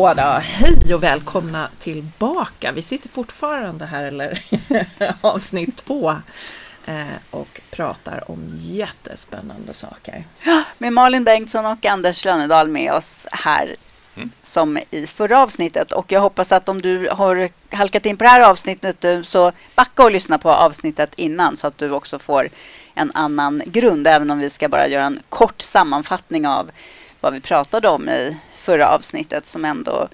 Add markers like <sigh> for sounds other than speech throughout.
Så då, hej och välkomna tillbaka. Vi sitter fortfarande här, eller <laughs> avsnitt två, eh, och pratar om jättespännande saker. Med Malin Bengtsson och Anders Lönnedal med oss här mm. som i förra avsnittet. Och jag hoppas att om du har halkat in på det här avsnittet så backa och lyssna på avsnittet innan så att du också får en annan grund, även om vi ska bara göra en kort sammanfattning av vad vi pratade om i förra avsnittet som ändå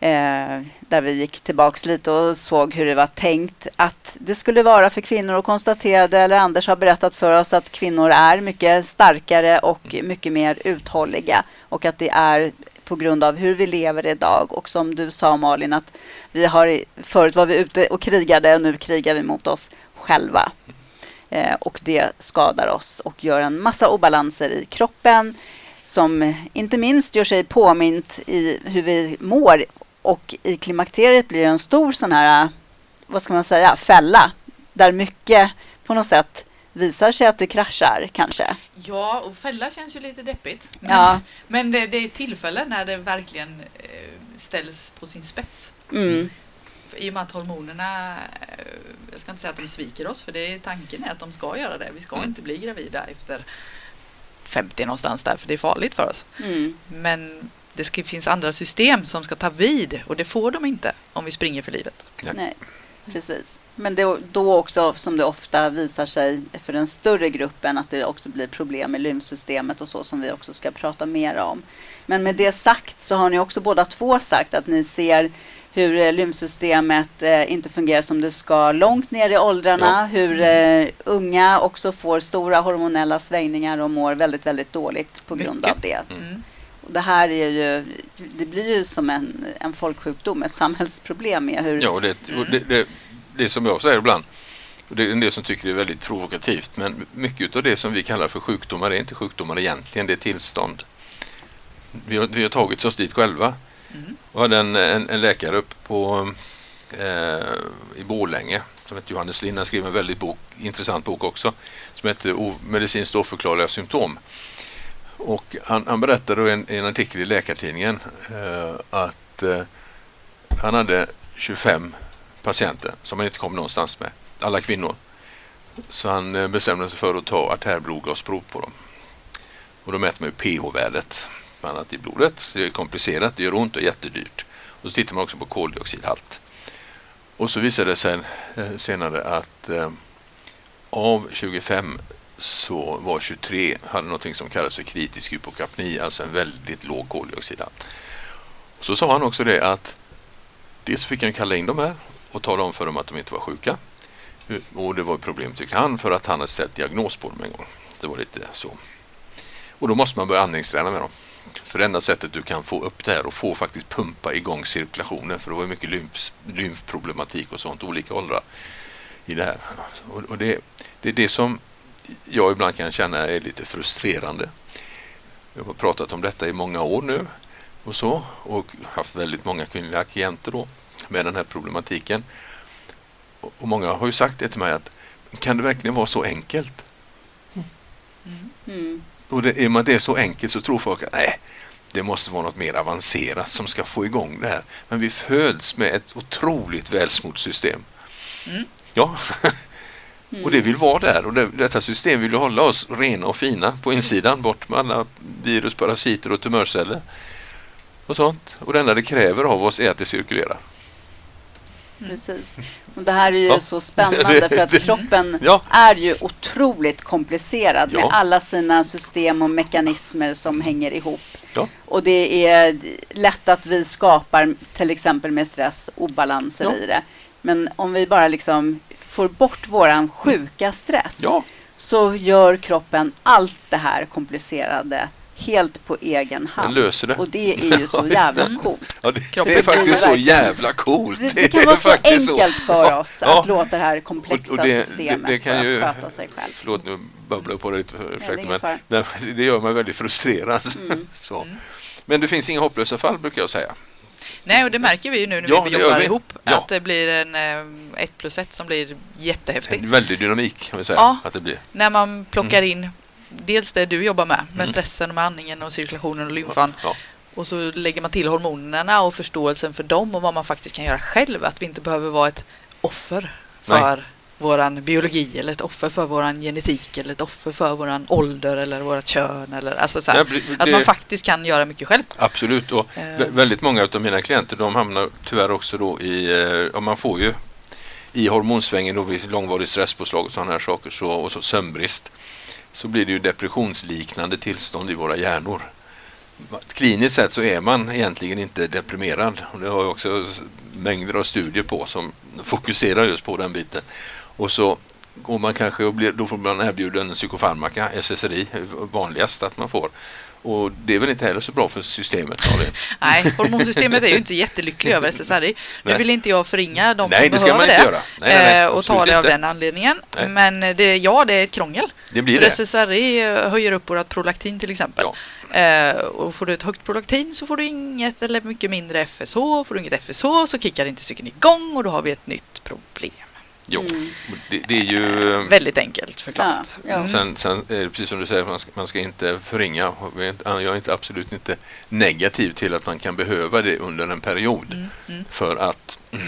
eh, där vi gick tillbaks lite och såg hur det var tänkt att det skulle vara för kvinnor och konstaterade, eller Anders har berättat för oss att kvinnor är mycket starkare och mycket mer uthålliga och att det är på grund av hur vi lever idag. Och som du sa Malin att vi har förut var vi ute och krigade och nu krigar vi mot oss själva. Eh, och det skadar oss och gör en massa obalanser i kroppen som inte minst gör sig påmint i hur vi mår och i klimakteriet blir det en stor sån här, vad ska man säga, fälla där mycket på något sätt visar sig att det kraschar kanske. Ja, och fälla känns ju lite deppigt. Men, ja. <laughs> men det, det är tillfällen när det verkligen eh, ställs på sin spets. Mm. I och med att hormonerna, eh, jag ska inte säga att de sviker oss, för det är tanken är att de ska göra det. Vi ska mm. inte bli gravida efter 50 någonstans där, för det är farligt för oss. Mm. Men det ska, finns andra system som ska ta vid och det får de inte om vi springer för livet. Ja. Nej, precis. Men det, då också som det ofta visar sig för den större gruppen att det också blir problem med lymfsystemet och så som vi också ska prata mer om. Men med det sagt så har ni också båda två sagt att ni ser hur eh, lymfsystemet eh, inte fungerar som det ska långt ner i åldrarna, ja. hur eh, unga också får stora hormonella svängningar och mår väldigt, väldigt dåligt på grund Mycket. av det. Mm. Och det här är ju, det blir ju som en, en folksjukdom, ett samhällsproblem med hur... Ja, det, det, det, det som jag säger ibland, och det är en del som tycker det är väldigt provokativt, men mycket av det som vi kallar för sjukdomar är inte sjukdomar egentligen, det är tillstånd. Vi har, vi har tagit oss dit själva. Mm. Jag hade en, en, en läkare uppe på, eh, i Borlänge som heter Johannes Lind. Han skrev en väldigt bok, intressant bok också som heter Medicinskt oförklarliga symptom. Och han, han berättade i en, en, artikel i Läkartidningen eh, att eh, han hade 25 patienter som han inte kom någonstans med. Alla kvinnor. Så han eh, bestämde sig för att ta artärblodgasprov på dem. Och då mäter man ju pH-värdet annat i blodet. Det är komplicerat, det gör ont och jättedyrt. Och så tittar man också på koldioxidhalt. Och så visade det sig eh, senare att eh, av 25 så var 23 hade något som kallas för kritisk hypokapni, alltså en väldigt låg koldioxidhalt. Så sa han också det att dels fick han kalla in dem här och tala om för dem att de inte var sjuka. Och det var ett problem tycker han för att han hade ställt diagnos på dem en gång. Det var lite så. Och då måste man börja andningsträna med dem. För det enda sättet du kan få upp det här och få faktiskt pumpa igång cirkulationen för det var mycket lymf, lymfproblematik och sånt, olika åldrar i det här. Och, och det, det är det som jag ibland kan känna är lite frustrerande. Jag har pratat om detta i många år nu och så och haft väldigt många kvinnliga klienter då med den här problematiken. Och många har ju sagt det till mig att kan det verkligen vara så enkelt? Mm. Mm. Och det, i och med att det är så enkelt så tror folk att nej, det måste vara något mer avancerat som ska få igång det här. Men vi föds med ett otroligt välsmort system. Mm. Ja, mm. och det vill vara där och det, detta system vill hålla oss rena och fina på insidan, bort med alla virus, parasiter och tumörceller och sånt. Och det enda det kräver av oss är att det cirkulerar. Precis. Och det här är ju ja. så spännande <laughs> för att kroppen ja. är ju otroligt komplicerad med alla sina system och mekanismer som hänger ihop. Och det är lätt att vi skapar till exempel med stress obalanser i det. Men om vi bara liksom får bort våran sjuka stress så gör kroppen allt det här komplicerade helt på egen hand. Den löser det. Och det är <laughs> ju så jävla coolt. Ja, det, det är faktiskt så jävla coolt. Det, det kan vara så enkelt så. för oss ja, att ja. låta det här komplexa och, och det, systemet det, kan ju, sköta sig själv. Förlåt, nu babblar jag på det lite. Ursäkta, men det, <laughs> det gör mig väldigt frustrerad. Mm. <laughs> så. Mm. Men det finns inga hopplösa fall brukar jag säga. Nej, och det märker vi ju nu när ja, vi jobbar vi. ihop. Ja. Att det blir en eh, ett plus ett som blir jättehäftig. En väldig dynamik kan vi säga. Ja, att det blir. när man plockar mm. in dels det du jobbar med, med mm. stressen, med andningen och cirkulationen och lymfan. Ja. Och så lägger man till hormonerna och förståelsen för dem och vad man faktiskt kan göra själv. Att vi inte behöver vara ett offer för Nej. Våran biologi eller ett offer för våran genetik eller ett offer för våran ålder eller vårt kön. Eller, alltså så här, det, att man faktiskt kan göra mycket själv. Absolut. Och uh, väldigt många av mina klienter de hamnar tyvärr också då i, eh, man får ju i hormonsvängen då vid långvarig stresspåslag och sådana här saker så, och så sömnbrist så blir det ju depressionsliknande tillstånd i våra hjärnor. Kliniskt sett så är man egentligen inte deprimerad. Och det har jag också mängder av studier på som fokuserar just på den biten. Och så går man kanske och blir, då får man erbjuden psykofarmaka, SSRI, vanligast att man får. Och det är väl inte heller så bra för systemet? <laughs> Nej, hormonsystemet är ju inte jättelycklig över SSRI. Nu <laughs> vill inte jag förringa de nej, som det behöver det, nej, nej, nej, och ta det av den anledningen. Men det, ja, det är ett krångel. Det blir för det. SSRI höjer upp vårt prolaktin till exempel. Ja. Eh, och får du ett högt prolaktin så får du inget eller mycket mindre FSH. Får du inget FSH så kickar inte cykeln igång och då har vi ett nytt problem. Jo, mm. det, det, är ju... Eh, Väldigt enkelt förklarat. Ja, ja. Sen, sen, är det precis som du säger, man ska, man ska inte förringa. Jag är inte, absolut inte negativ till att man kan behöva det under en period mm. mm. för att mm,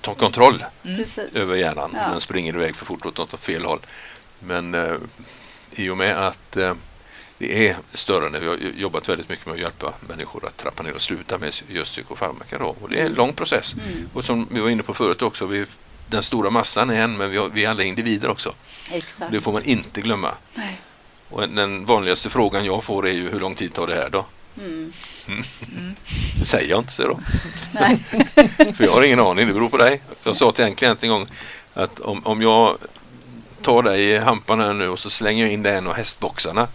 ta kontroll mm. över hjärnan. Ja. Den springer iväg för fort åt fel håll. Men eh, i och med att eh, det är störande. Vi har jobbat väldigt mycket med att hjälpa människor att trappa ner och sluta med just psykofarmaka. Då. Och det är en lång process. Mm. Och som vi var inne på förut också, vi den stora massan är en, men vi, har, vi är alla individer också. Exakt. Det får man inte glömma. Nej. Och den vanligaste frågan jag får är ju hur lång tid tar det här då? Mm. Mm. Det säger jag inte, så då. <laughs> <laughs> För jag har ingen aning, det beror på dig. Jag sa till en klient en gång att om, om jag tar dig i hampan här nu och så slänger jag in dig i en av hästboxarna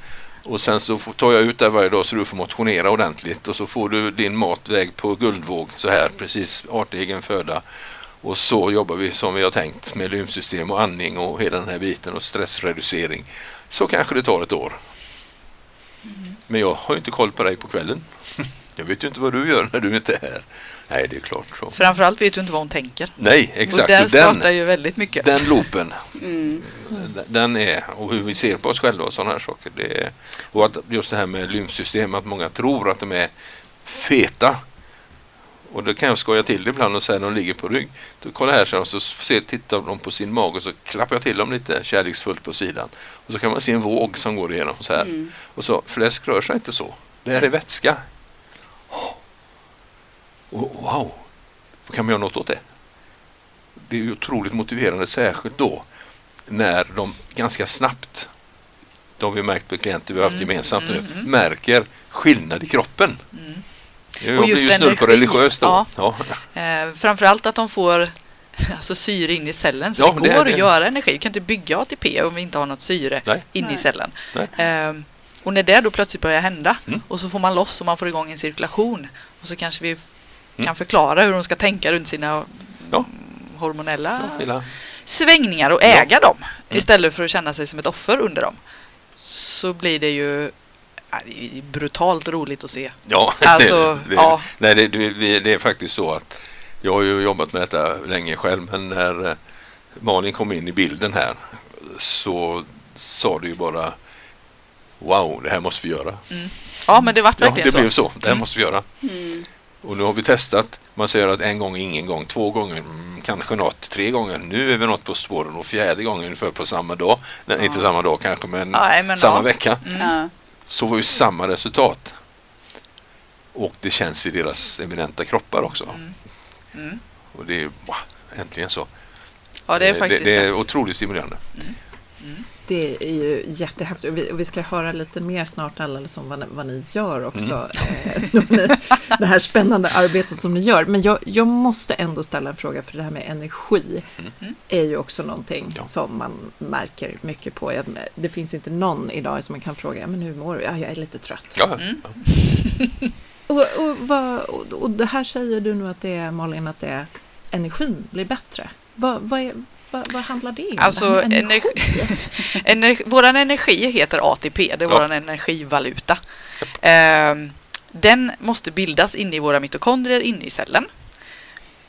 och sen så tar jag ut dig varje dag så du får motionera ordentligt och så får du din matväg på guldvåg så här precis artegen föda och så jobbar vi som vi har tänkt med lymfsystem och andning och hela den här biten och stressreducering. Så kanske det tar ett år. Mm. Men jag har inte koll på dig på kvällen. <laughs> Jag vet ju inte vad du gör när du inte är här. Nej, det är klart så. Framförallt vet du inte vad hon tänker. Nej, exakt. Och där startar den, ju väldigt mycket. Den loopen. <laughs> Mm. Den är, och hur vi ser på oss själva och sådana här saker. Det är, och att just det här med lymfsystem, att många tror att de är feta och då kan jag skoja till det ibland och säga när de ligger på rygg. Då kolla här så, så ser, tittar de på sin mage och så klappar jag till dem lite kärleksfullt på sidan. Och så kan man se en våg som går igenom så här. Mm. Och så, fläsk rör sig inte så. Det här är vätska. Oh. Och, wow! Kan man göra något åt det? Det är ju otroligt motiverande, särskilt då när de ganska snabbt, har vi märkt på klienter vi har haft mm, gemensamt nu, mm, mm. märker skillnad i kroppen. Mm. Jag och just blir ju snudd på religiöst då. Ja. ja. Eh, framförallt att de får alltså syre in i cellen så ja, det går det, att göra energi. Vi kan inte bygga ATP om vi inte har något syre Nej. in i cellen. Eh, och när det då plötsligt börjar hända mm. och så får man loss och man får igång en cirkulation och så kanske vi mm. kan förklara hur de ska tänka runt sina ja. hormonella ja, svängningar och äga dem mm. istället för att känna sig som ett offer under dem. Så blir det ju det är brutalt roligt att se. Ja, <laughs> alltså, det, det, ja. Nej, det, det, det, är faktiskt så att jag har ju jobbat med detta länge själv men när eh, Malin kom in i bilden här så sa du ju bara Wow, det här måste vi göra. Mm. Ja, men det vart verkligen ja, det så. Det blev så. Det här mm. måste vi göra. Mm. Och nu har vi testat. Man säger att en gång, ingen gång, två gånger, mm, kanske något, tre gånger. Nu är vi något på spåren och fjärde gången ungefär på samma dag. Nej, ja. Inte samma dag kanske, men, ja, men samma vecka. Mm så var ju samma resultat. Och det känns i deras eminenta kroppar också. Mm. Mm. Och det är äntligen så. Ja, det är faktiskt det. Det är otroligt stimulerande. Mm. Det är ju jättehäftigt och vi, och vi ska höra lite mer snart alldeles om vad, vad ni gör också. Mm. Eh, <laughs> det här spännande arbetet som ni gör. Men jag, jag måste ändå ställa en fråga för det här med energi mm. är ju också någonting ja. som man märker mycket på. Det finns inte någon idag som man kan fråga, men hur mår du? Ja, jag är lite trött. Ja. Mm. <laughs> och, och, vad, och, det här säger du nu att det är, Malin, att det är energin blir bättre. Vad, vad, är, vad, vad handlar det om? Alltså, energi. <laughs> energi, våran energi heter ATP, det är ja. vår energivaluta. Eh, den måste bildas inne i våra mitokondrier inne i cellen.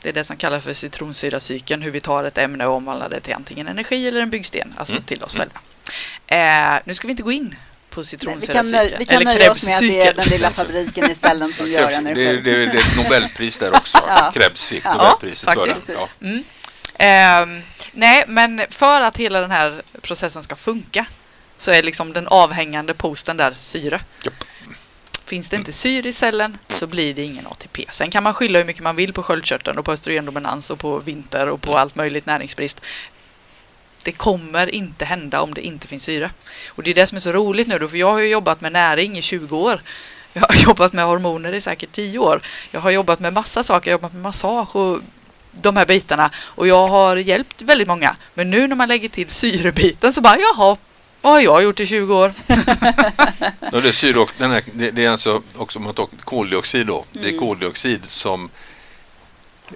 Det är det som kallas för citronsyracykeln, hur vi tar ett ämne och omvandlar det till antingen energi eller en byggsten, alltså mm. till oss mm. själva. Eh, nu ska vi inte gå in på Nej, vi kan, vi kan nöja oss med att det är den lilla fabriken i ställen som gör det, energi. det, det är ett Nobelpris där också. <laughs> Ja. Krebs fick Ja, Nobelpriset för faktiskt. det. Ja. Mm. Ehm, nej, men för att hela den här processen ska funka så är liksom den avhängande posten där syre. Japp. Finns det inte syre i cellen så blir det ingen ATP. Sen kan man skylla hur mycket man vill på sköldkörteln och på östrogendominans och på vinter och på allt möjligt näringsbrist. Det kommer inte hända om det inte finns syre. Och det är det som är så roligt nu då, för jag har ju jobbat med näring i 20 år. Jag har <laughs> jobbat med hormoner i säkert 10 år. Jag har jobbat med massa saker, jag har jobbat med massage och de här bitarna. Och jag har hjälpt väldigt många. Men nu när man lägger till syrebiten så bara, jaha, vad har jag gjort i 20 år? <laughs> Det, är syre och, den här, det, det är alltså också man tar koldioxid då. Det är Mm. koldioxid som,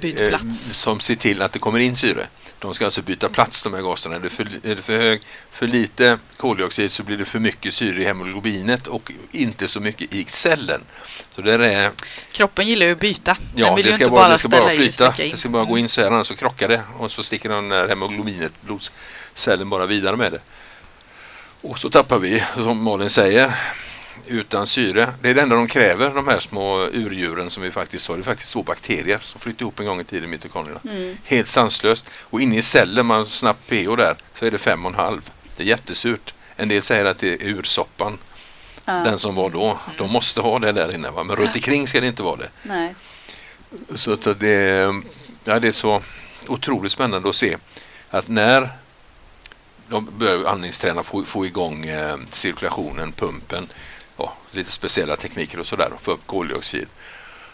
eh, som ser till att det kommer in syre. De ska alltså byta plats de här gaserna. Är det för, är det för, hög, för lite koldioxid så blir det för mycket syre i hemoglobinet och inte så mycket i cellen. Så där är, Kroppen gillar ju att byta. Den ja, vill det ju ska inte bara, bara det ska bara flyta. Det ska bara gå in så här annars så krockar det och så sticker den där hemoglobinet, blodcellen bara vidare med det. Och så tappar vi, som Malin säger, utan syre. Det är det enda de kräver, de här små urdjuren som vi faktiskt sa. Det är faktiskt två bakterier som flyttar ihop en gång i tiden i mitokondrierna. Mm. Helt sanslöst. Och inne i cellen, man har snabbt pH där, så är det fem och en halv. Det är jättesurt. En del säger att det är ursoppan, Ja, den som var då. De måste ha det där inne, va? men runt omkring ska det inte vara det. nej. Så, så det, ja, det är så otroligt spännande att se att när de börjar andningsträna, få, få igång eh, cirkulationen, pumpen, lite speciella tekniker och sådär, få upp koldioxid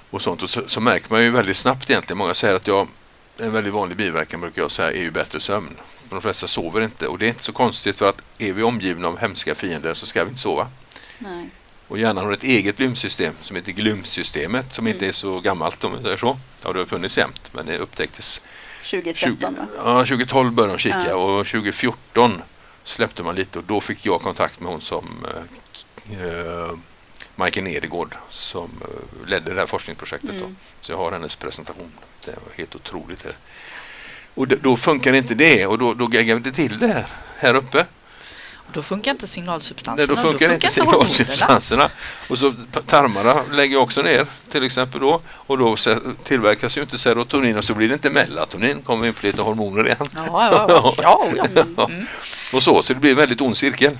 och sånt. Och så, så märker man ju väldigt snabbt egentligen. Många säger att jag, en väldigt vanlig biverkan brukar jag säga är ju bättre sömn. Men de flesta sover inte och det är inte så konstigt för att är vi omgivna av hemska fiender så ska vi inte sova. nej. Och hjärnan har ett eget lymfsystem som heter glymfsystemet som inte är så gammalt om vi säger så. Ja, det har funnits jämt men det upptäcktes 2013 va? ja, 2012 började de kika Ja. och 2014 släppte man lite och då fick jag kontakt med hon som eh, eh, Majken Edegård som eh, ledde det här forskningsprojektet. Då. Mm. Så jag har hennes presentation. Det var helt otroligt. Det. Och då funkar inte det och då, då gaggar vi inte till det här, här uppe. Då funkar inte Nej, signalsubstanserna. då funkar inte signalsubstanserna. Och så tarmarna lägger jag också ner till exempel då. Och då tillverkas ju inte serotonin och så blir det inte melatonin. kommer vi in på lite hormoner igen. Ja, ja, ja. <laughs> ja, ja. Mm. Och så, så det blir en väldigt ond cirkel.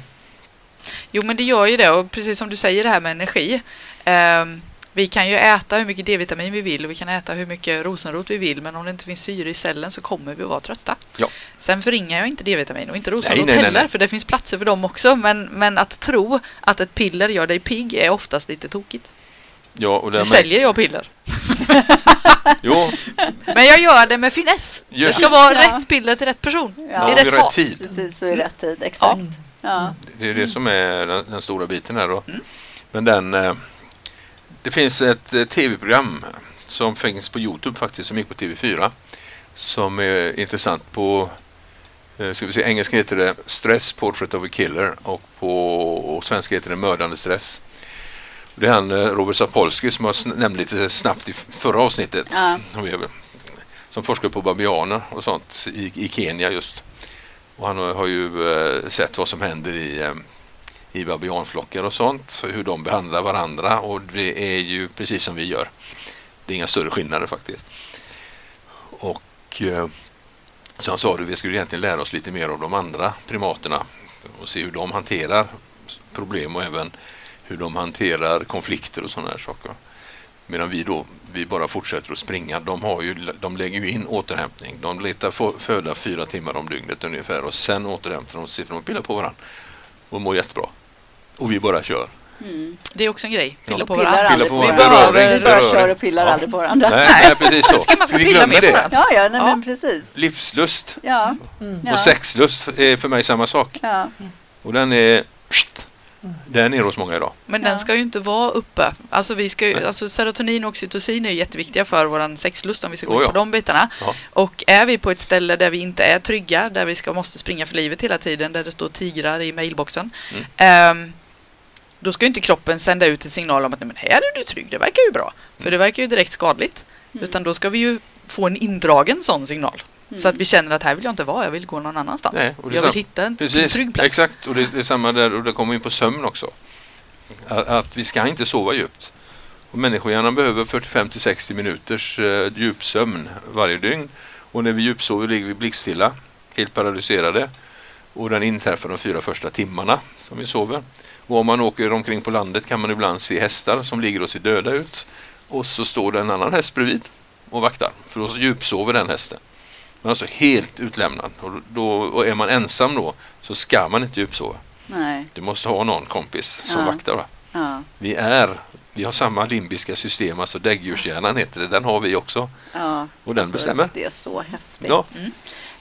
Jo, men det gör ju det. Och precis som du säger det här med energi. Ehm, vi kan ju äta hur mycket D-vitamin vi vill och vi kan äta hur mycket rosenrot vi vill. Men om det inte finns syre i cellen så kommer vi att vara trötta. Ja. Sen förringar jag inte D-vitamin och inte rosenrot Nej, nej, nej, heller. För det finns platser för dem också. Men, men att tro att ett piller gör dig pigg är oftast lite tokigt. Ja, och Nu där säljer jag piller. <laughs> Jo, Men jag gör det med finess. Det Just. ska vara Ja. rätt piller till rätt person. Ja, I rätt rätt fas. tid. Precis, så i rätt tid. Exakt. Ja. Det är det som är den, den stora biten här då. Mm. Men den, eh, det finns ett eh, tv-program som finns på Youtube faktiskt, som gick på TV4. Som är intressant på, eh, ska vi se, engelska heter det Stress Portrait of a Killer och på svenska heter det Mördande stress. Det är han Robert Sapolsky som jag nämnde lite snabbt i förra avsnittet. Ja. Som forskar på babianer och sånt i, i Kenya just. Och han har ju eh, sett vad som händer i, eh, i babianflockar och sånt. Hur de behandlar varandra och det är ju precis som vi gör. Det är inga större skillnader faktiskt. Och eh, så han sa att vi skulle egentligen lära oss lite mer av de andra primaterna och se hur de hanterar problem och även hur de hanterar konflikter och sådana här saker. Medan vi då, vi bara fortsätter att springa. De, har ju, de lägger ju in återhämtning. De letar föda fyra timmar om dygnet ungefär och sen återhämtar de och sitter och pillar på varandra och mår jättebra. Och vi bara kör. Mm. Det är också en grej. Pilla Ja. på Pillar varandra. aldrig på varandra. varandra. Beröring, Vi bara kör och pillar Ja. aldrig på varandra. Nej, nej precis så. Ska man ska vi pilla på det. varandra. Ja, ja, nej, Ja. men precis. Livslust Ja, Mm. och sexlust är för mig samma sak. Ja. Och den är den är nere hos många idag. Men Ja. den ska ju inte vara uppe. Alltså, vi ska ju, alltså serotonin och oxytocin är ju jätteviktiga för vår sexlust om vi ska gå Oh in ja. på de bitarna. Ja. Och är vi på ett ställe där vi inte är trygga, där vi ska, måste springa för livet hela tiden, där det står tigrar i mailboxen. Mm. ehm, då ska ju inte kroppen sända ut en signal om att Nej, men här är du trygg, det verkar ju bra. För det verkar ju direkt skadligt. Mm. Utan då ska vi ju få en indragen sån signal. Så att vi känner att här vill jag inte vara, jag vill gå någon annanstans. Nej, är jag vill hitta en Precis, trygg plats. exakt. Och det, det är samma där och det kommer in på sömn också. Att, att vi ska inte sova djupt. Och människohjärnan behöver 45 till 60 minuters eh, djupsömn varje dygn. Och när vi djupsover ligger vi blickstilla, helt paralyserade. Och den inträffar de fyra första timmarna som vi sover. Och om man åker omkring på landet kan man ibland se hästar som ligger och ser döda ut. Och så står det en annan häst bredvid och vaktar. För då djupsover den hästen. Man är alltså helt utlämnad. Och, då, och är man ensam då så ska man inte djupsova. Nej. Du måste ha någon kompis som Ja. vaktar. Va? Ja. Vi är, vi har samma limbiska system, alltså däggdjurshjärnan heter det. Den har vi också. Ja. Och den Alltså, bestämmer. Det är så häftigt. Ja.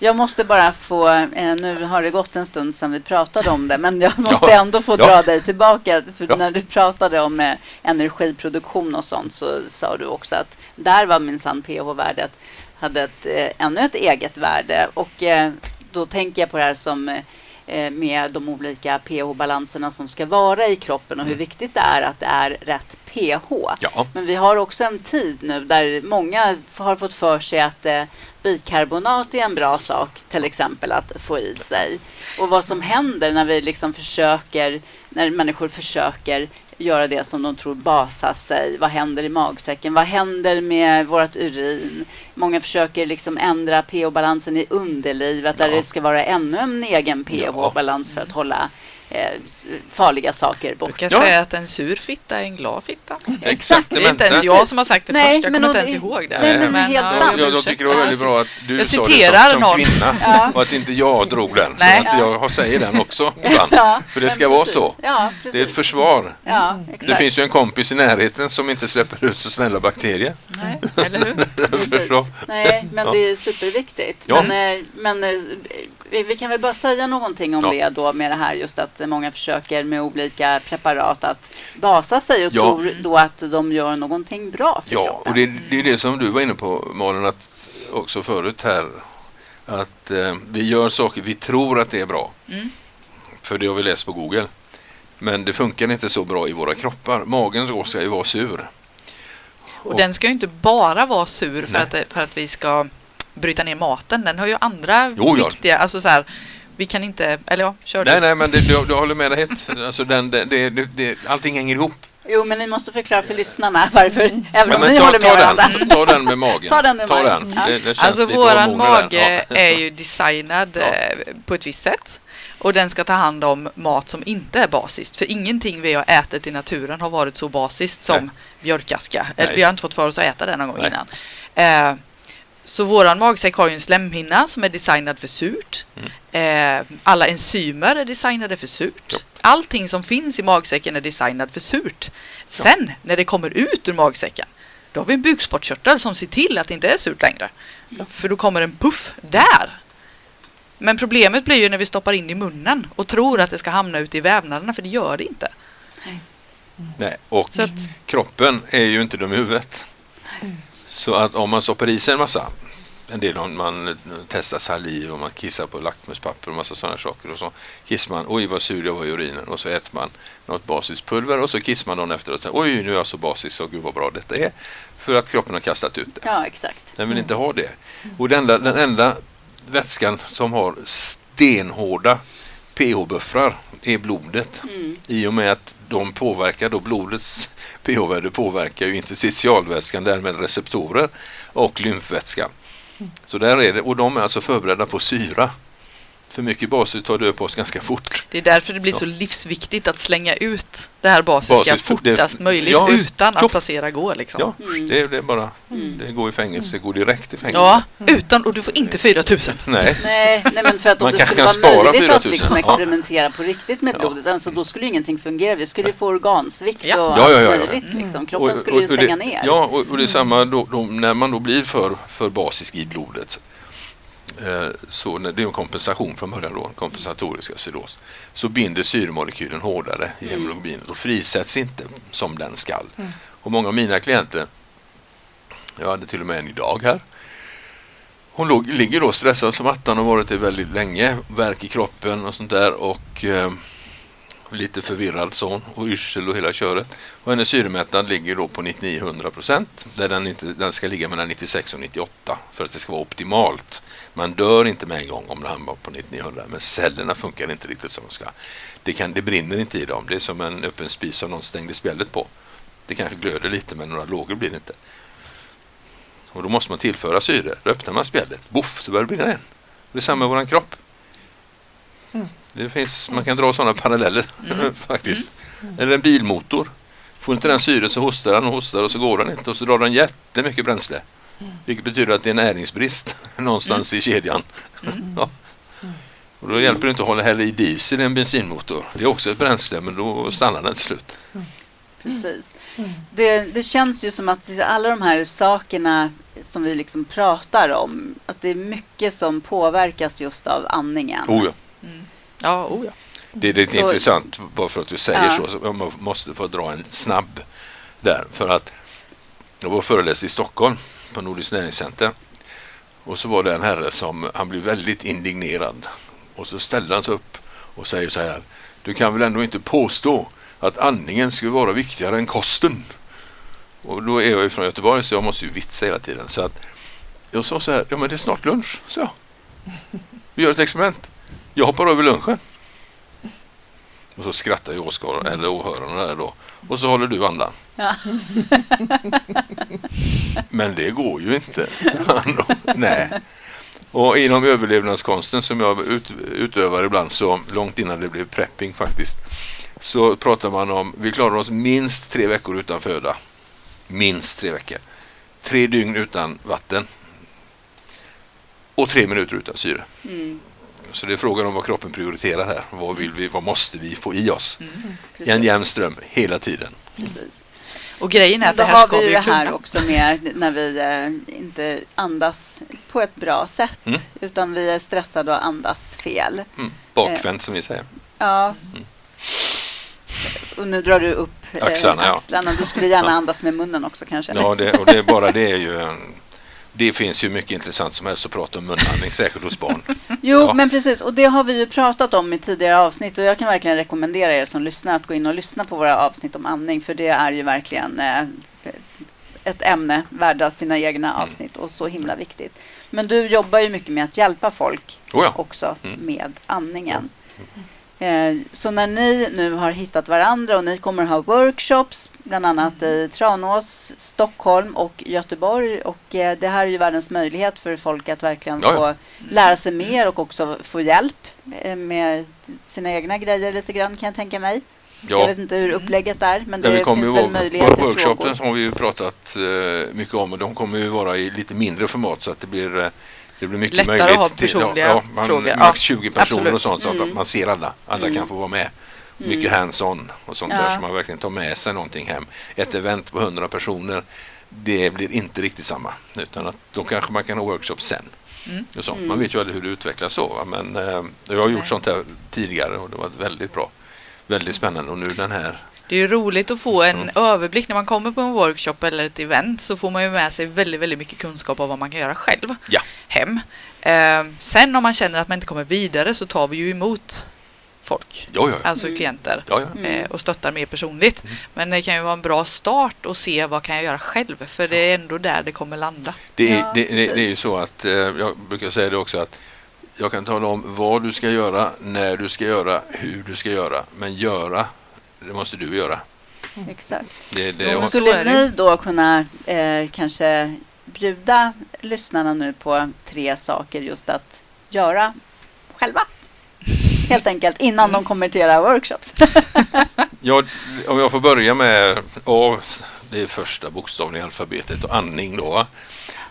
Jag måste bara få, eh, nu har det gått en stund sedan vi pratade om det, men jag <laughs> måste Ja. ändå få Ja. dra dig tillbaka. För Ja. när du pratade om eh, energiproduktion och sånt så sa du också att där var minsann pH-värdet, hade ett, eh, ännu ett eget värde. Och eh, då tänker jag på det här som eh, med de olika pH-balanserna som ska vara i kroppen och hur viktigt det är att det är rätt pH. Ja, Men vi har också en tid nu där många har fått för sig att eh, bikarbonat är en bra sak till exempel att få i sig. Och vad som händer när vi liksom försöker, när människor försöker göra det som de tror basar sig. Vad händer i magsäcken? Vad händer med vårt urin? Många försöker liksom ändra pH-balansen i underlivet där Ja. det ska vara ännu en egen pH-balans för att hålla eh, farliga saker Jag bort. brukar Ja. säga att en sur fitta är en glad fitta. exakt. Det är inte ens jag som har sagt det Nej, först, jag men kommer inte ens ihåg det. nej, men helt ja, sant. jag Jag, tycker det var att väldigt jag- bra att du jag sa det som, någon. som kvinna <laughs> Ja. och att inte jag drog den. Nej. För att jag säger den också <laughs> ibland. Ja, För det men ska vara så. Ja, Det är ett försvar. Ja, exakt. Det finns ju en kompis i närheten som inte släpper ut så snälla bakterier. Nej, eller hur? <laughs> <laughs> Nej, men Ja. det är superviktigt. Ja. Men, eh, men eh, vi, kan väl bara säga någonting om Ja. det då med det här just att många försöker med olika preparat att basa sig och Ja. tror då att de gör någonting bra för Ja, kroppen. och det, det är det som du var inne på Malin, att också förut här. Att eh, vi gör saker, vi tror att det är bra. Mm. För det har vi läst på Google. Men det funkar inte så bra i våra kroppar. Magen ska ju vara sur. Och den ska ju inte bara vara sur för Nej. att, för att vi ska bryta ner maten. Den har ju andra Jo, ja. viktiga, alltså så här, vi kan inte, eller ja, kör Nej, du. nej, men det, du, du håller med dig helt. Alltså den, det, det, det, det, allting hänger ihop. Jo, men ni måste förklara för lyssnarna varför, även Ja, om men ni ta, håller med ta, varandra. den, ta den med magen. Ta den med magen. den. Ja. Det, Alltså våran mage Ja. är ju designad Ja. eh, på ett visst sätt. Och den ska ta hand om mat som inte är basiskt. För ingenting vi har ätit i naturen har varit så basiskt som Nej. björkaska. Nej. vi har inte fått för oss att äta det någon gång Nej. innan. Eh, så våran magsäck har ju en slemhinna som är designad för surt. Mm. Eh, alla enzymer är designade för surt. Ja. Allting som finns i magsäcken är designad för surt. Sen när det kommer ut ur magsäcken då har vi en bukspottkörtel som ser till att det inte är surt längre. För då kommer en puff där. Men problemet blir ju när vi stoppar in i munnen och tror att det ska hamna ute i vävnaderna, för det gör det inte. Nej, och Så att, kroppen är ju inte dum i huvudet. Så att om man stoppar i sig en massa, en del om man testar saliv och man kissar på lackmuspapper och massa sådana saker och så kissar man, oj vad sur jag var i urinen och så äter man något basiskt pulver och så kissar man dagen efter och säger, oj nu är jag så basisk och gud vad bra detta är. För att kroppen har kastat ut det. Ja, exakt. Den vill inte ha det. Och den enda, den enda vätskan som har stenhårda pH-buffrar är blodet. Mm. I och med att de påverkar då blodets pH-värde påverkar ju interstitialvätskan, därmed receptorer och lymfvätska. Så där är det, och de är alltså förberedda på syra. För mycket baser tar död på oss ganska fort. det är därför det blir så livsviktigt att slänga ut det här basiska Basis- det- fortast möjligt ja, utan att Tjoff. placera gå. Liksom. Ja, Mm. det, är- det är bara, Mm. det går i fängelse, går direkt i fängelse. Ja, utan, och du får inte 4000. Nej, Nej, nej, men för att om Man det kanske skulle kan vara spara möjligt 4 000. att liksom Ja. experimentera på riktigt med Ja. blodet, alltså, då skulle ingenting fungera. Vi skulle ju få organsvikt Ja. och Ja, ja, ja, allt ja. möjligt. Liksom. Kroppen skulle ju och stänga det, ner. Ja, och, och det är samma då, då, när man då blir för, för basisk i blodet. Eh, så när det är en kompensation från början då, kompensatorisk acidos. Så binder syremolekylen hårdare i Mm. hemoglobinet och frisätts inte som den skall. Och många av mina klienter, jag hade till och med en idag här. Hon låg, ligger då stressad som attan och varit det väldigt länge, värk i kroppen och sånt där och eh, lite förvirrad son och yrsel och hela köret. Och hennes syremättnad ligger då på 99-100 procent där den, inte, den ska ligga mellan 96 och 98 för att det ska vara optimalt. Man dör inte med en gång om det hamnar på 9900. men cellerna funkar inte riktigt som de ska. Det, kan, det brinner inte i dem. Det är som en öppen spis som någon stängde spjället på. Det kanske glöder lite men några lågor blir det inte. Och då måste man tillföra syre. Då öppnar man spjället, boff, så börjar det brinna igen. Det är samma med vår kropp. Mm. Det finns, man kan dra sådana paralleller mm. <laughs> faktiskt. Mm. Eller en bilmotor. Får inte den syre så hostar den och hostar och så går den inte och så drar den jättemycket bränsle. Mm. Vilket betyder att det är näringsbrist <laughs> någonstans mm. i kedjan. Mm. <laughs> ja. Och då hjälper det inte att hålla hälla i diesel i en bensinmotor. Det är också ett bränsle men då stannar den till slut. Precis. Det, det, känns ju som att alla de här sakerna som vi liksom pratar om, att det är mycket som påverkas just av andningen. Oh ja. Ja, oh ja. Det är lite så, intressant, bara för att du säger ja. så, så jag måste få dra en snabb där. För att jag var föreläst i Stockholm på Nordiskt näringscenter och så var det en herre som han blev väldigt indignerad och så ställde han sig upp och säger så här. Du kan väl ändå inte påstå att andningen skulle vara viktigare än kosten? Och då är jag ju från Göteborg så jag måste ju vitsa hela tiden. Så att jag sa så här, ja men det är snart lunch, så jag. Vi gör ett experiment. Jag hoppar över lunchen. Och så skrattar ju åskådaren, eller åhörarna där då. Och så håller du andan. Ja. <laughs> Men det går ju inte. <laughs> Nej. Och inom överlevnadskonsten som jag ut, utövar ibland så långt innan det blev prepping faktiskt så pratar man om vi klarar oss minst tre veckor utan föda. Minst tre veckor. Tre dygn utan vatten. Och tre minuter utan syre. Mm. Så det är frågan om vad kroppen prioriterar här. Vad, vill vi, vad måste vi få i oss? Mm. En jämn ström hela tiden. Precis. Och grejen är att det här ska vi ju det här också med när vi eh, inte andas på ett bra sätt. Mm. Utan vi är stressade och andas fel. Mm. Bakvänt eh, som vi säger. Ja. Mm. Och nu drar du upp eh, axlarna. axlarna. Du skulle gärna andas med munnen också kanske? Ja, det, och det, bara det är ju en, det finns ju mycket intressant som helst att prata om munandning, säkert hos barn. <laughs> Jo, ja. men precis. Och det har vi ju pratat om i tidigare avsnitt. Och jag kan verkligen rekommendera er som lyssnar att gå in och lyssna på våra avsnitt om andning. För det är ju verkligen eh, ett ämne värda sina egna mm. avsnitt och så himla viktigt. Men du jobbar ju mycket med att hjälpa folk oh ja. också mm. med andningen. Mm. Eh, så när ni nu har hittat varandra och ni kommer ha workshops, bland annat i Tranås, Stockholm och Göteborg. Och eh, det här är ju världens möjlighet för folk att verkligen ja, få lära sig mer och också få hjälp eh, med sina egna grejer lite grann kan jag tänka mig. Ja. Jag vet inte hur upplägget är, men det finns väl möjligheter till Workshopen har vi ju pratat mycket om och de kommer ju vara i lite mindre format så att det blir det blir mycket Lättare möjligt. att ha personliga ja, man, frågor. Max 20 personer Absolut. och sånt så att mm. man ser alla. Alla mm. kan få vara med. Mycket mm. hands-on och sånt ja. där så man verkligen tar med sig någonting hem. Ett event på 100 personer det blir inte riktigt samma. Utan att då kanske man kan ha workshop sen. Mm. Och sånt. Man vet ju aldrig hur det utvecklas så. Men eh, jag har gjort Nej. sånt här tidigare och det var väldigt bra. Väldigt spännande och nu den här det är ju roligt att få en mm. överblick. När man kommer på en workshop eller ett event så får man ju med sig väldigt, väldigt mycket kunskap om vad man kan göra själv ja. hem. Eh, sen om man känner att man inte kommer vidare så tar vi ju emot folk, ja, ja, alltså mm. klienter mm. eh, och stöttar mer personligt. Mm. Men det kan ju vara en bra start att se vad kan jag göra själv för det är ändå där det kommer landa. Det är, det, det, det är ju så att eh, jag brukar säga det också att jag kan tala om vad du ska göra, när du ska göra, hur du ska göra, men göra det måste du göra. Mm. Exakt. Det, det då skulle ni då kunna eh, kanske bjuda lyssnarna nu på tre saker just att göra själva? Helt enkelt innan de kommer till era workshops. <laughs> ja, om jag får börja med A, det är första bokstaven i alfabetet och andning då.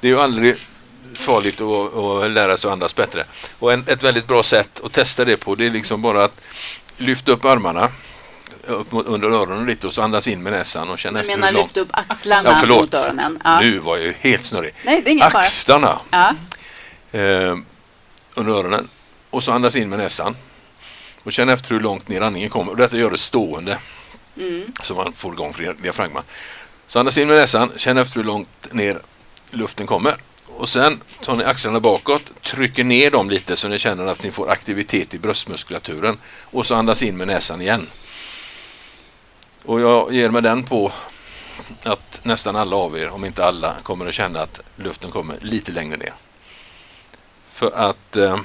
Det är ju aldrig farligt att, att lära sig att andas bättre. Och en, ett väldigt bra sätt att testa det på det är liksom bara att lyfta upp armarna upp under öronen lite och så andas in med näsan och känna efter hur långt. lyft upp axlarna ja, förlåt. mot öronen? Ja. Nu var jag ju helt snurrig. Nej, det är ingen Axlarna ja. eh, under öronen och så andas in med näsan och känna efter hur långt ner andningen kommer. Och detta gör det stående mm. så man får igång diafragman. Så andas in med näsan, känn efter hur långt ner luften kommer. Och sen tar ni axlarna bakåt, trycker ner dem lite så ni känner att ni får aktivitet i bröstmuskulaturen. Och så andas in med näsan igen. Och jag ger mig den på att nästan alla av er, om inte alla, kommer att känna att luften kommer lite längre ner. För att eh,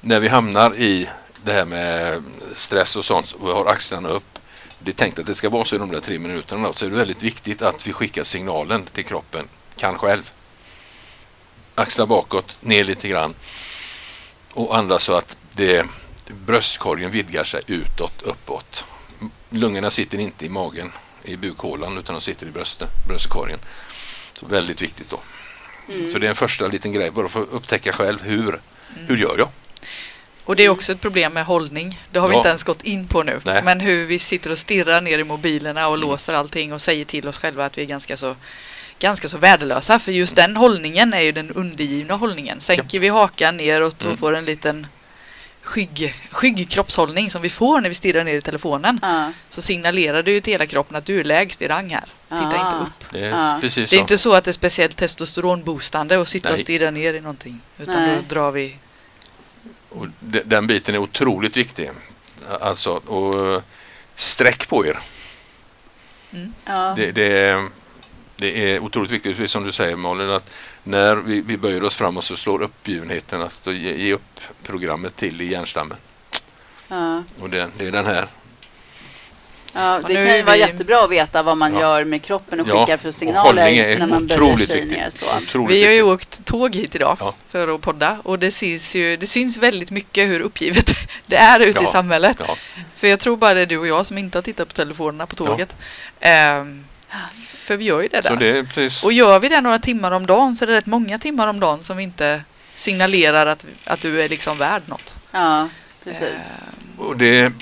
när vi hamnar i det här med stress och sånt och vi har axlarna upp. Det är tänkt att det ska vara så i de där tre minuterna. Så är det väldigt viktigt att vi skickar signalen till kroppen. Kan själv. Axlar bakåt, ner lite grann. Och andas så att det, bröstkorgen vidgar sig utåt, uppåt. Lungorna sitter inte i magen, i bukhålan, utan de sitter i bröstet, bröstkorgen. Så väldigt viktigt då. Mm. Så det är en första liten grej, bara för att upptäcka själv hur, mm. hur gör jag? Och det är också ett problem med hållning. Det har vi ja. inte ens gått in på nu. Nej. Men hur vi sitter och stirrar ner i mobilerna och mm. låser allting och säger till oss själva att vi är ganska så ganska så värdelösa. För just den hållningen är ju den undergivna hållningen. Sänker vi hakan neråt och mm. får en liten skygg, skygg kroppshållning som vi får när vi stirrar ner i telefonen uh. så signalerar det ju till hela kroppen att du är lägst i rang här. Titta uh. inte upp. Det är, uh. det är inte så att det är speciellt testosteronboostande att sitta Nej. och stirra ner i någonting. Utan Nej. då drar vi och den biten är otroligt viktig. Alltså, och sträck på er. Mm. Ja. Det, det, det, är otroligt viktigt, som du säger Malin, att när vi, vi böjer oss framåt så slår uppgivenheten, att ge, ge upp programmet till i hjärnstammen. Ja. Och det, det är den här Ja, det kan ju vara jättebra att veta vad man ja. gör med kroppen och skickar ja, för signaler när man böjer sig ner. Så. Vi har ju åkt tåg hit idag ja. för att podda och det syns, ju, det syns väldigt mycket hur uppgivet <laughs> det är ute i samhället. För jag tror bara det är du och jag som inte har tittat på telefonerna på tåget. Um, för vi gör ju det där. Det och gör vi det några timmar om dagen så är det rätt många timmar om dagen som vi inte signalerar att, att du är liksom värd något. Ja, precis. Um, och det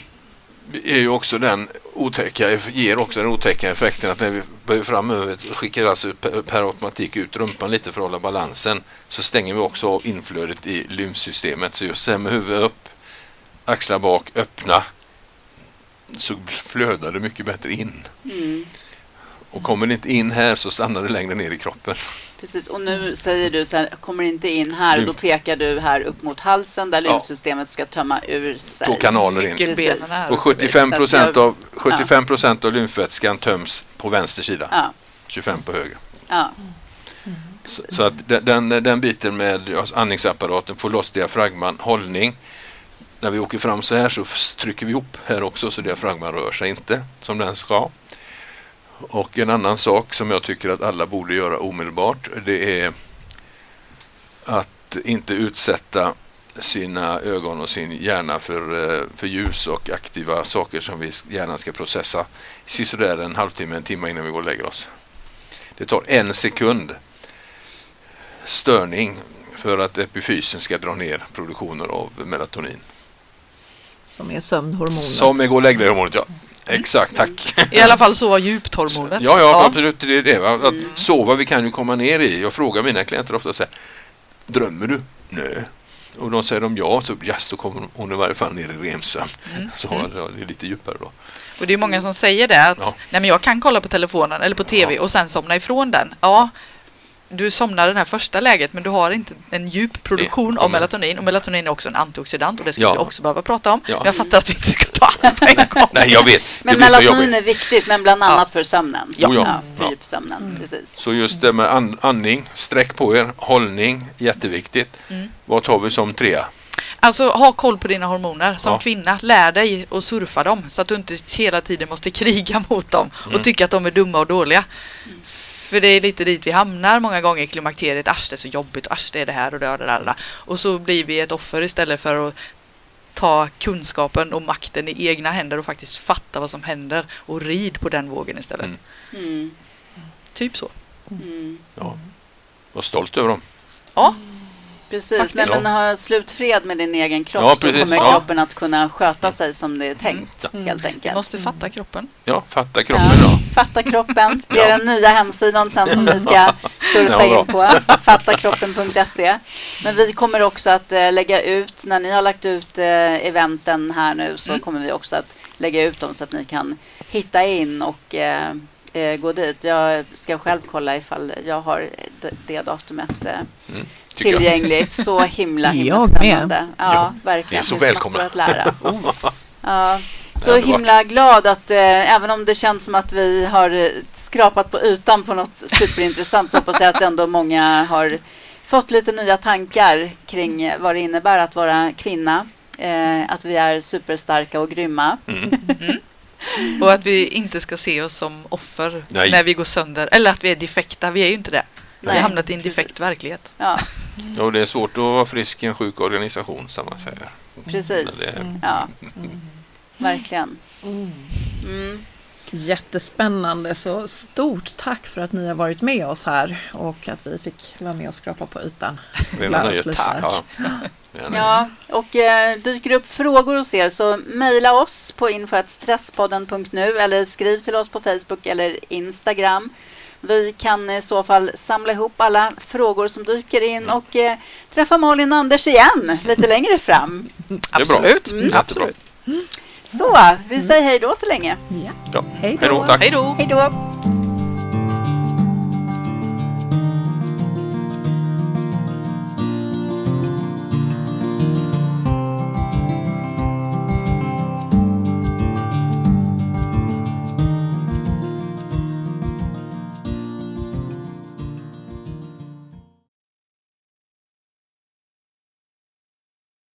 är ju också den otäcka, ger också den otäcka effekten att när vi böjer framöver skickar alltså per automatik ut rumpan lite för att hålla balansen så stänger vi också av inflödet i lymfsystemet. Så just det här med huvudet upp, axlar bak, öppna så flödar det mycket bättre in. Mm. Och kommer det inte in här så stannar det längre ner i kroppen. Precis, och nu säger du så här, kommer inte in här, då pekar du här upp mot halsen där lymfsystemet ska tömma ur sig. Två kanaler in. Och 75 procent av, 75 procent av lymfvätskan töms på vänster sida. Ja. 25 på höger. Ja. Så, så, att den, den biten med andningsapparaten, få loss diafragman, hållning. När vi åker fram så här så trycker vi ihop här också så diafragman rör sig inte som den ska. Och en annan sak som jag tycker att alla borde göra omedelbart det är att inte utsätta sina ögon och sin hjärna för, eh, för ljus och aktiva saker som vi gärna ska processa sisådär en halvtimme, en timme innan vi går och lägger oss. Det tar en sekund störning för att epifysen ska dra ner produktionen av melatonin. Som är sömnhormonet. Som är gå och lägg hormonet ja. Exakt, tack. I alla fall sova djupt hormonet. Ja, ja, absolut. Det är det. Va? Att. Sova, vi kan ju komma ner i. Jag frågar mina klienter ofta så här, drömmer du? Nej. Och då säger de ja, så yes, då kommer hon i varje fall ner i remsömn. Mm. Så mm. det är lite djupare då. Och det är många som säger det att ja. nej, men jag kan kolla på telefonen eller på tv ja. och sen somna ifrån den. Ja, du somnar i det här första läget men du har inte en djup produktion av melatonin och melatonin är också en antioxidant och det ska ja. vi också behöva prata om. Ja. Men jag fattar att vi inte ska ta allt på en gång. <laughs> Nej, jag vet. Men melatonin är viktigt, men bland annat ja. för sömnen. Ja. ja. för djupsömnen. Mm. Precis. Så just det med and andning, sträck på er, hållning, jätteviktigt. Mm. Vad tar vi som trea? Alltså ha koll på dina hormoner som ja. kvinna. Lär dig att surfa dem så att du inte hela tiden måste <laughs> kriga mot dem och mm. tycka att de är dumma och dåliga. För det är lite dit vi hamnar många gånger i klimakteriet. Asch, det är så jobbigt. Asch, det är det här och det och det där. Och så blir vi ett offer istället för att ta kunskapen och makten i egna händer och faktiskt fatta vad som händer och rid på den vågen istället. Mm. Mm. Typ så. Mm. Ja. Var stolt över dem. Ja. Precis, Nej, men ha slutfred med din egen kropp ja, så kommer ja. kroppen att kunna sköta sig som det är tänkt. Mm. Helt enkelt. Du måste fatta kroppen. Ja, fatta kroppen. Ja. Fatta kroppen. Det är den nya hemsidan sen som du ska <laughs> surfa in på. <laughs> Fattakroppen.se. Men vi kommer också att äh, lägga ut, när ni har lagt ut äh, eventen här nu så mm. kommer vi också att lägga ut dem så att ni kan hitta in och äh, gå dit. Jag ska själv kolla ifall jag har det, det datumet. Mm tillgängligt. Så himla, himla jag spännande. Med. Ja, ja, verkligen. Ni är så välkomna. Att lära. <laughs> Oh. Ja. Så himla glad att eh, även om det känns som att vi har eh, skrapat på ytan på något superintressant så hoppas jag att ändå många har fått lite nya tankar kring vad det innebär att vara kvinna. Eh, att vi är superstarka och grymma. Mm. <laughs> Mm. Och att vi inte ska se oss som offer Nej. när vi går sönder. Eller att vi är defekta. Vi är ju inte det. Nej. Vi har hamnat i en defekt Precis. verklighet. Ja. ja, det är svårt att vara frisk i en sjuk organisation, som man säger. Precis. Det... Mm. Ja. Mm. Verkligen. Mm. mm. Jättespännande, så stort tack för att ni har varit med oss här och att vi fick vara med och skrapa på ytan. Tack. Ja, och eh, dyker det upp frågor hos er så mejla oss på info.stresspodden.nu eller skriv till oss på Facebook eller Instagram. Vi kan i så fall samla ihop alla frågor som dyker in mm. och eh, träffa Malin och Anders igen lite <laughs> längre fram. Absolut. Mm. Absolut. Så, vi säger hej då så länge. Ja. Hej då. Hej då. Hej då.